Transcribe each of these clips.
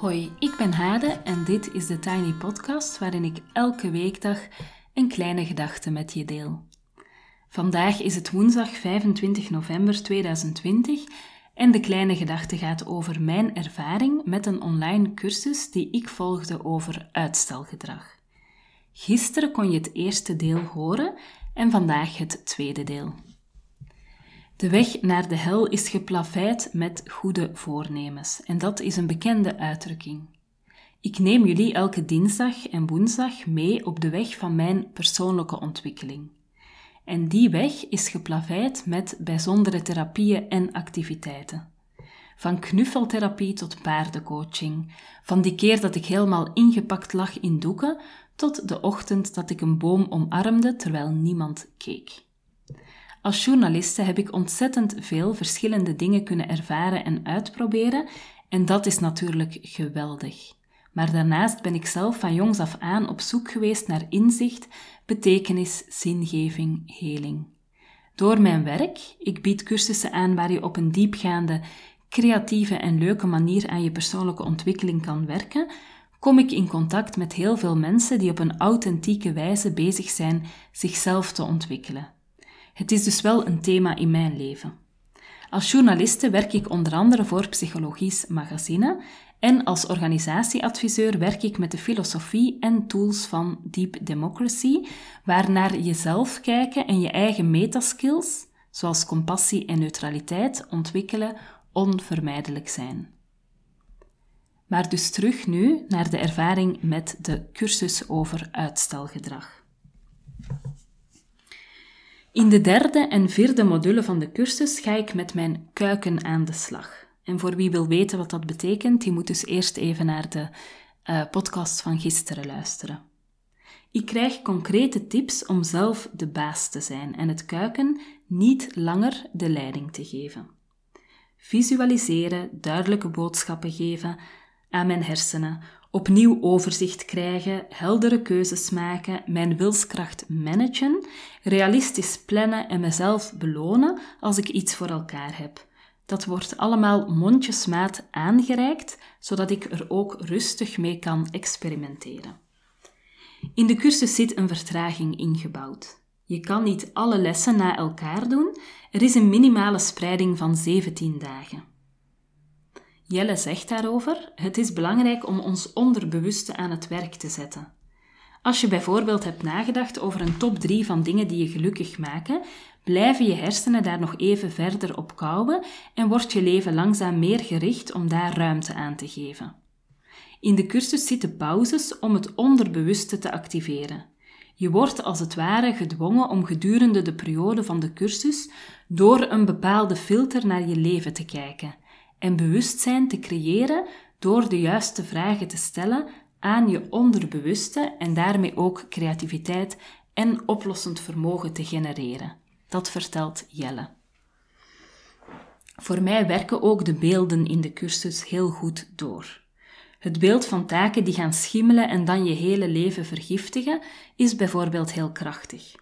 Hoi, ik ben Hade en dit is de Tiny Podcast waarin ik elke weekdag een kleine gedachte met je deel. Vandaag is het woensdag 25 november 2020 en de kleine gedachte gaat over mijn ervaring met een online cursus die ik volgde over uitstelgedrag. Gisteren kon je het eerste deel horen en vandaag het tweede deel. De weg naar de hel is geplaveid met goede voornemens en dat is een bekende uitdrukking. Ik neem jullie elke dinsdag en woensdag mee op de weg van mijn persoonlijke ontwikkeling. En die weg is geplaveid met bijzondere therapieën en activiteiten. Van knuffeltherapie tot paardencoaching, van die keer dat ik helemaal ingepakt lag in doeken, tot de ochtend dat ik een boom omarmde terwijl niemand keek. Als journaliste heb ik ontzettend veel verschillende dingen kunnen ervaren en uitproberen, en dat is natuurlijk geweldig. Maar daarnaast ben ik zelf van jongs af aan op zoek geweest naar inzicht, betekenis, zingeving, heling. Door mijn werk, ik bied cursussen aan waar je op een diepgaande, creatieve en leuke manier aan je persoonlijke ontwikkeling kan werken, kom ik in contact met heel veel mensen die op een authentieke wijze bezig zijn zichzelf te ontwikkelen. Het is dus wel een thema in mijn leven. Als journaliste werk ik onder andere voor Psychologisch Magazine en als organisatieadviseur werk ik met de filosofie en tools van Deep Democracy, waar naar jezelf kijken en je eigen metaskills, zoals compassie en neutraliteit, ontwikkelen onvermijdelijk zijn. Maar dus terug nu naar de ervaring met de cursus over uitstelgedrag. In de derde en vierde module van de cursus ga ik met mijn kuiken aan de slag. En voor wie wil weten wat dat betekent, die moet dus eerst even naar de uh, podcast van gisteren luisteren. Ik krijg concrete tips om zelf de baas te zijn en het kuiken niet langer de leiding te geven. Visualiseren, duidelijke boodschappen geven aan mijn hersenen, opnieuw overzicht krijgen, heldere keuzes maken, mijn wilskracht managen, realistisch plannen en mezelf belonen als ik iets voor elkaar heb. Dat wordt allemaal mondjesmaat aangereikt, zodat ik er ook rustig mee kan experimenteren. In de cursus zit een vertraging ingebouwd. Je kan niet alle lessen na elkaar doen, er is een minimale spreiding van 17 dagen. Jelle zegt daarover: Het is belangrijk om ons onderbewuste aan het werk te zetten. Als je bijvoorbeeld hebt nagedacht over een top 3 van dingen die je gelukkig maken, blijven je hersenen daar nog even verder op kouwen en wordt je leven langzaam meer gericht om daar ruimte aan te geven. In de cursus zitten pauzes om het onderbewuste te activeren. Je wordt als het ware gedwongen om gedurende de periode van de cursus door een bepaalde filter naar je leven te kijken en bewustzijn te creëren door de juiste vragen te stellen aan je onderbewuste en daarmee ook creativiteit en oplossend vermogen te genereren. Dat vertelt Jelle. Voor mij werken ook de beelden in de cursus heel goed door. Het beeld van taken die gaan schimmelen en dan je hele leven vergiftigen is bijvoorbeeld heel krachtig.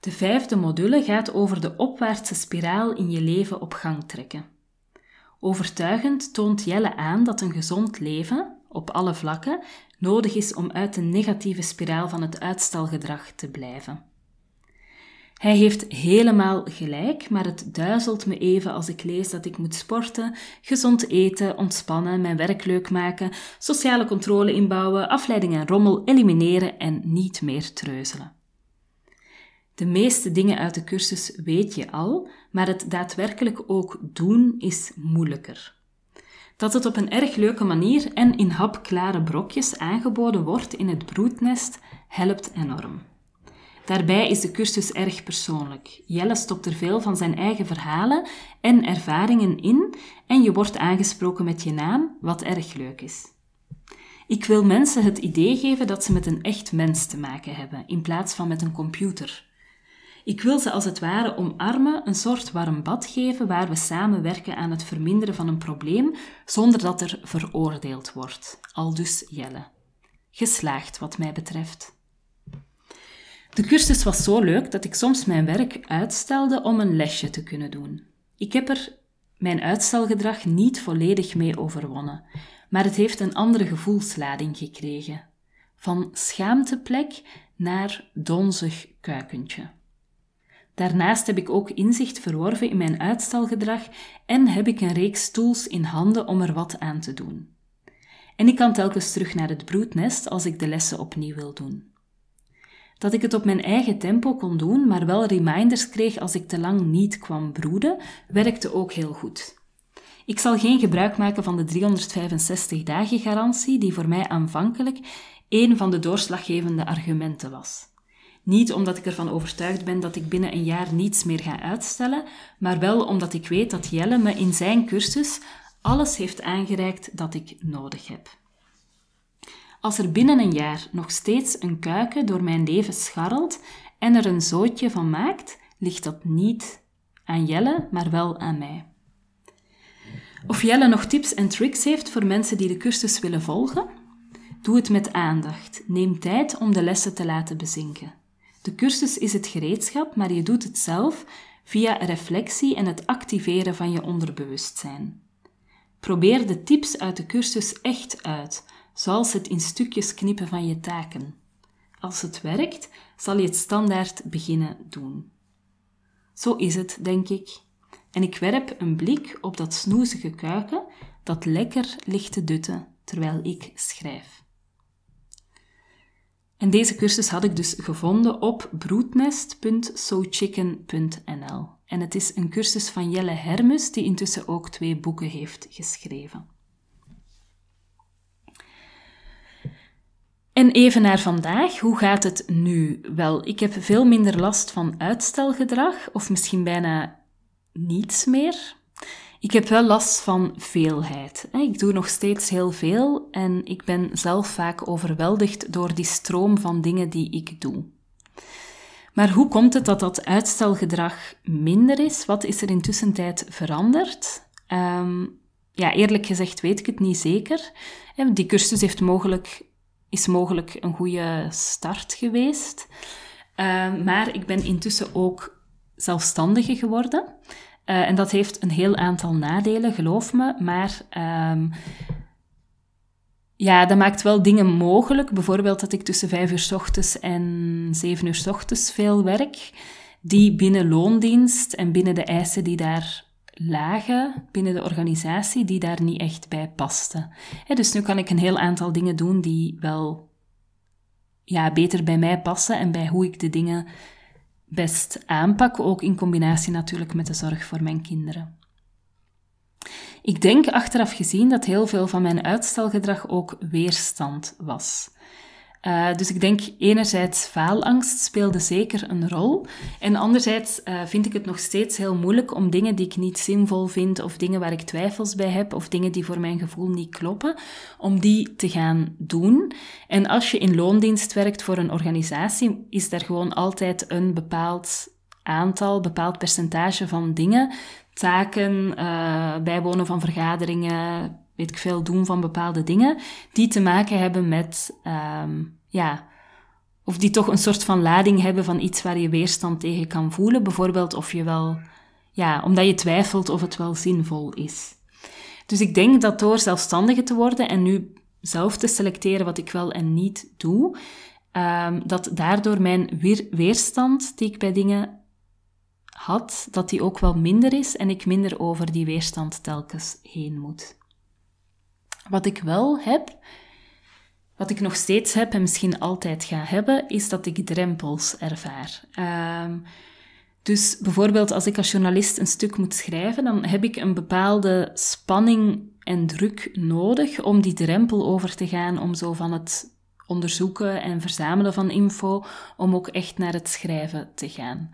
De vijfde module gaat over de opwaartse spiraal in je leven op gang trekken. Overtuigend toont Jelle aan dat een gezond leven, op alle vlakken, nodig is om uit de negatieve spiraal van het uitstelgedrag te blijven. Hij heeft helemaal gelijk, maar het duizelt me even als ik lees dat ik moet sporten, gezond eten, ontspannen, mijn werk leuk maken, sociale controle inbouwen, afleiding en rommel elimineren en niet meer treuzelen. De meeste dingen uit de cursus weet je al, maar het daadwerkelijk ook doen is moeilijker. Dat het op een erg leuke manier en in hapklare brokjes aangeboden wordt in het broednest helpt enorm. Daarbij is de cursus erg persoonlijk. Jelle stopt er veel van zijn eigen verhalen en ervaringen in en je wordt aangesproken met je naam, wat erg leuk is. Ik wil mensen het idee geven dat ze met een echt mens te maken hebben, in plaats van met een computer. Ik wil ze als het ware omarmen, een soort warm bad geven waar we samen werken aan het verminderen van een probleem zonder dat er veroordeeld wordt. Aldus Jelle. Geslaagd wat mij betreft. De cursus was zo leuk dat ik soms mijn werk uitstelde om een lesje te kunnen doen. Ik heb er mijn uitstelgedrag niet volledig mee overwonnen, maar het heeft een andere gevoelslading gekregen. Van schaamteplek naar donzig kuikentje. Daarnaast heb ik ook inzicht verworven in mijn uitstelgedrag en heb ik een reeks tools in handen om er wat aan te doen. En ik kan telkens terug naar het broednest als ik de lessen opnieuw wil doen. Dat ik het op mijn eigen tempo kon doen, maar wel reminders kreeg als ik te lang niet kwam broeden, werkte ook heel goed. Ik zal geen gebruik maken van de 365 dagen garantie, die voor mij aanvankelijk een van de doorslaggevende argumenten was. Niet omdat ik ervan overtuigd ben dat ik binnen een jaar niets meer ga uitstellen, maar wel omdat ik weet dat Jelle me in zijn cursus alles heeft aangereikt dat ik nodig heb. Als er binnen een jaar nog steeds een kuiken door mijn leven scharrelt en er een zootje van maakt, ligt dat niet aan Jelle, maar wel aan mij. Of Jelle nog tips en tricks heeft voor mensen die de cursus willen volgen? Doe het met aandacht. Neem tijd om de lessen te laten bezinken. De cursus is het gereedschap, maar je doet het zelf via reflectie en het activeren van je onderbewustzijn. Probeer de tips uit de cursus echt uit, zoals het in stukjes knippen van je taken. Als het werkt, zal je het standaard beginnen doen. Zo is het, denk ik. En ik werp een blik op dat snoezige kuiken dat lekker ligt te dutten terwijl ik schrijf. En deze cursus had ik dus gevonden op broednest.sochicken.nl. En het is een cursus van Jelle Hermes, die intussen ook twee boeken heeft geschreven. En even naar vandaag, hoe gaat het nu? Wel, ik heb veel minder last van uitstelgedrag, of misschien bijna niets meer. Ik heb wel last van veelheid. Ik doe nog steeds heel veel en ik ben zelf vaak overweldigd door die stroom van dingen die ik doe. Maar hoe komt het dat dat uitstelgedrag minder is? Wat is er intussen tijd veranderd? Ehm, ja, eerlijk gezegd weet ik het niet zeker. Die cursus heeft mogelijk, is mogelijk een goede start geweest. Ehm, maar ik ben intussen ook zelfstandige geworden. Uh, en dat heeft een heel aantal nadelen, geloof me. Maar um, ja, dat maakt wel dingen mogelijk. Bijvoorbeeld dat ik tussen vijf uur s ochtends en zeven uur s ochtends veel werk. Die binnen loondienst en binnen de eisen die daar lagen, binnen de organisatie, die daar niet echt bij pasten. dus nu kan ik een heel aantal dingen doen die wel ja, beter bij mij passen en bij hoe ik de dingen best aanpak, ook in combinatie natuurlijk met de zorg voor mijn kinderen. Ik denk achteraf gezien dat heel veel van mijn uitstelgedrag ook weerstand was. Uh, dus ik denk enerzijds faalangst speelde zeker een rol. En anderzijds uh, vind ik het nog steeds heel moeilijk om dingen die ik niet zinvol vind, of dingen waar ik twijfels bij heb, of dingen die voor mijn gevoel niet kloppen, om die te gaan doen. En als je in loondienst werkt voor een organisatie, is er gewoon altijd een bepaald aantal, bepaald percentage van dingen, taken, uh, bijwonen van vergaderingen, weet ik veel, doen van bepaalde dingen, die te maken hebben met, um, ja, of die toch een soort van lading hebben van iets waar je weerstand tegen kan voelen. Bijvoorbeeld of je wel, ja, omdat je twijfelt of het wel zinvol is. Dus ik denk dat door zelfstandige te worden en nu zelf te selecteren wat ik wel en niet doe, um, dat daardoor mijn weer, weerstand die ik bij dingen had, dat die ook wel minder is en ik minder over die weerstand telkens heen moet. Wat ik wel heb, wat ik nog steeds heb en misschien altijd ga hebben, is dat ik drempels ervaar. Um, dus bijvoorbeeld als ik als journalist een stuk moet schrijven, dan heb ik een bepaalde spanning en druk nodig om die drempel over te gaan, om zo van het onderzoeken en verzamelen van info, om ook echt naar het schrijven te gaan.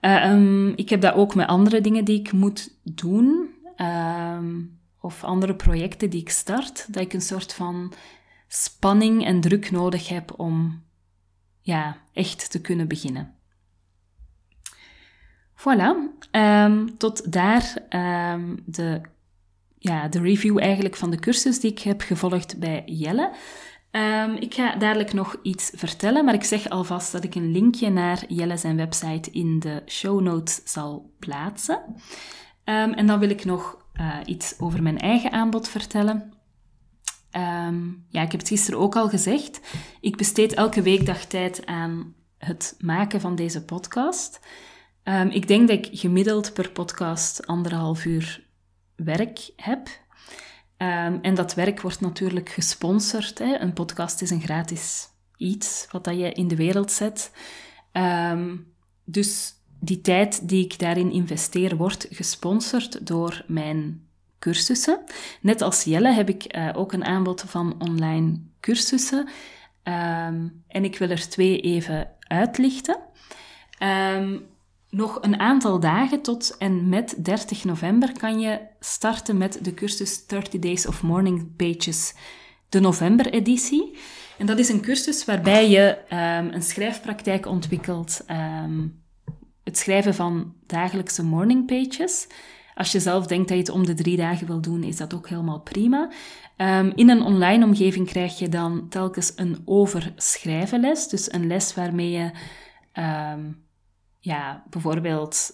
Uh, ik heb dat ook met andere dingen die ik moet doen. Um, of andere projecten die ik start, dat ik een soort van spanning en druk nodig heb om ja, echt te kunnen beginnen. Voilà, um, tot daar um, de, ja, de review eigenlijk van de cursus die ik heb gevolgd bij Jelle. Um, ik ga dadelijk nog iets vertellen, maar ik zeg alvast dat ik een linkje naar Jelle zijn website in de show notes zal plaatsen. Ehm, en dan wil ik nog uh, iets over mijn eigen aanbod vertellen. Ehm, ja, ik heb het gisteren ook al gezegd. Ik besteed elke weekdag tijd aan het maken van deze podcast. Um, ik denk dat ik gemiddeld per podcast anderhalf uur werk heb. Um, en dat werk wordt natuurlijk gesponsord. Hè. Een podcast is een gratis iets wat dat je in de wereld zet. dus die tijd die ik daarin investeer wordt gesponsord door mijn cursussen. Net als Jelle heb ik uh, ook een aanbod van online cursussen. Um, en ik wil er twee even uitlichten. Um, nog een aantal dagen tot en met 30 november kan je starten met de cursus 30 Days of Morning Pages, de november-editie. En dat is een cursus waarbij je um, een schrijfpraktijk ontwikkelt. Het schrijven van dagelijkse morning pages. Als je zelf denkt dat je het om de drie dagen wil doen, is dat ook helemaal prima. Um, in een online omgeving krijg je dan telkens een overschrijvenles. Dus een les waarmee je um, ja, bijvoorbeeld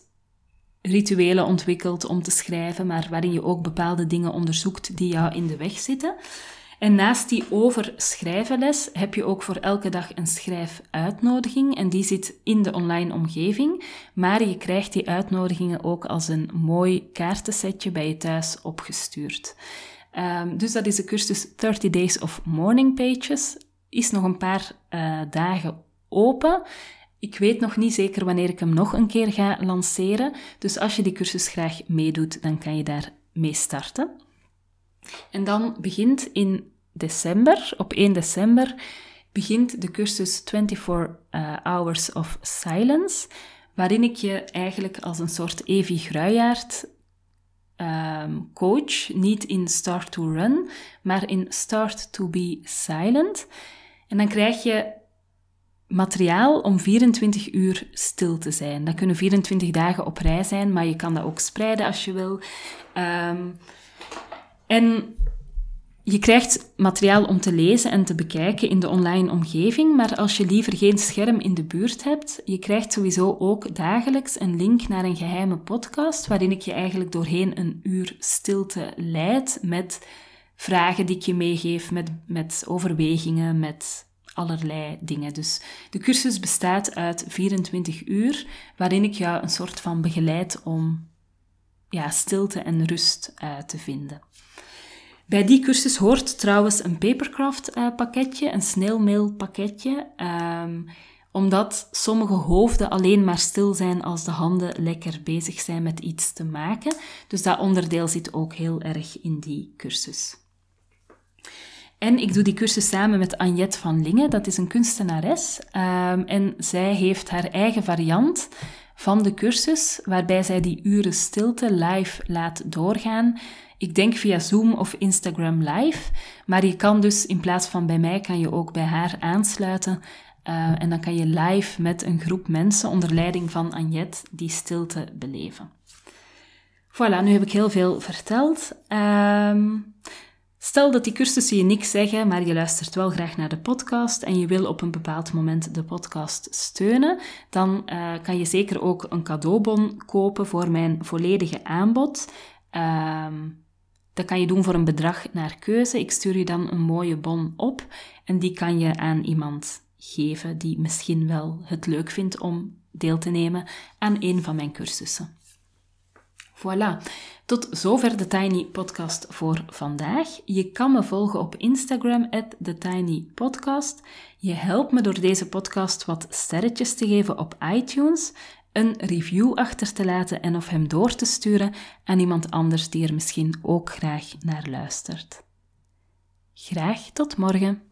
rituelen ontwikkelt om te schrijven, maar waarin je ook bepaalde dingen onderzoekt die jou in de weg zitten. En naast die overschrijvenles heb je ook voor elke dag een schrijfuitnodiging en die zit in de online omgeving, maar je krijgt die uitnodigingen ook als een mooi kaartensetje bij je thuis opgestuurd. Um, dus dat is de cursus 30 Days of Morning Pages. Is nog een paar uh, dagen open. Ik weet nog niet zeker wanneer ik hem nog een keer ga lanceren. Dus als je die cursus graag meedoet, dan kan je daar mee starten. En dan begint in december, op 1 december, begint de cursus 24 uh, Hours of Silence, waarin ik je eigenlijk als een soort Evi Gruijaard um, coach, niet in Start to Run, maar in Start to Be Silent. En dan krijg je materiaal om 24 uur stil te zijn. Dat kunnen 24 dagen op rij zijn, maar je kan dat ook spreiden als je wil. Um, en je krijgt materiaal om te lezen en te bekijken in de online omgeving, maar als je liever geen scherm in de buurt hebt, je krijgt sowieso ook dagelijks een link naar een geheime podcast waarin ik je eigenlijk doorheen een uur stilte leid met vragen die ik je meegeef, met, met overwegingen, met allerlei dingen. Dus de cursus bestaat uit 24 uur waarin ik jou een soort van begeleid om ja, stilte en rust te vinden. Bij die cursus hoort trouwens een papercraft uh, pakketje, een snailmail pakketje, um, omdat sommige hoofden alleen maar stil zijn als de handen lekker bezig zijn met iets te maken. Dus dat onderdeel zit ook heel erg in die cursus. En ik doe die cursus samen met Agnette van Lingen, dat is een kunstenares. Um, en zij heeft haar eigen variant van de cursus, waarbij zij die uren stilte live laat doorgaan. Ik denk via Zoom of Instagram live. Maar je kan dus in plaats van bij mij, kan je ook bij haar aansluiten. Uh, en dan kan je live met een groep mensen onder leiding van Agnette die stilte beleven. Voilà, nu heb ik heel veel verteld. Uh, stel dat die cursussen je niks zeggen, maar je luistert wel graag naar de podcast en je wil op een bepaald moment de podcast steunen, dan uh, kan je zeker ook een cadeaubon kopen voor mijn volledige aanbod. Ehm, dat kan je doen voor een bedrag naar keuze. Ik stuur je dan een mooie bon op en die kan je aan iemand geven die misschien wel het leuk vindt om deel te nemen aan een van mijn cursussen. Voilà, tot zover de Tiny Podcast voor vandaag. Je kan me volgen op Instagram, TheTinyPodcast. Je helpt me door deze podcast wat sterretjes te geven op iTunes een review achter te laten en of hem door te sturen aan iemand anders die er misschien ook graag naar luistert. Graag tot morgen.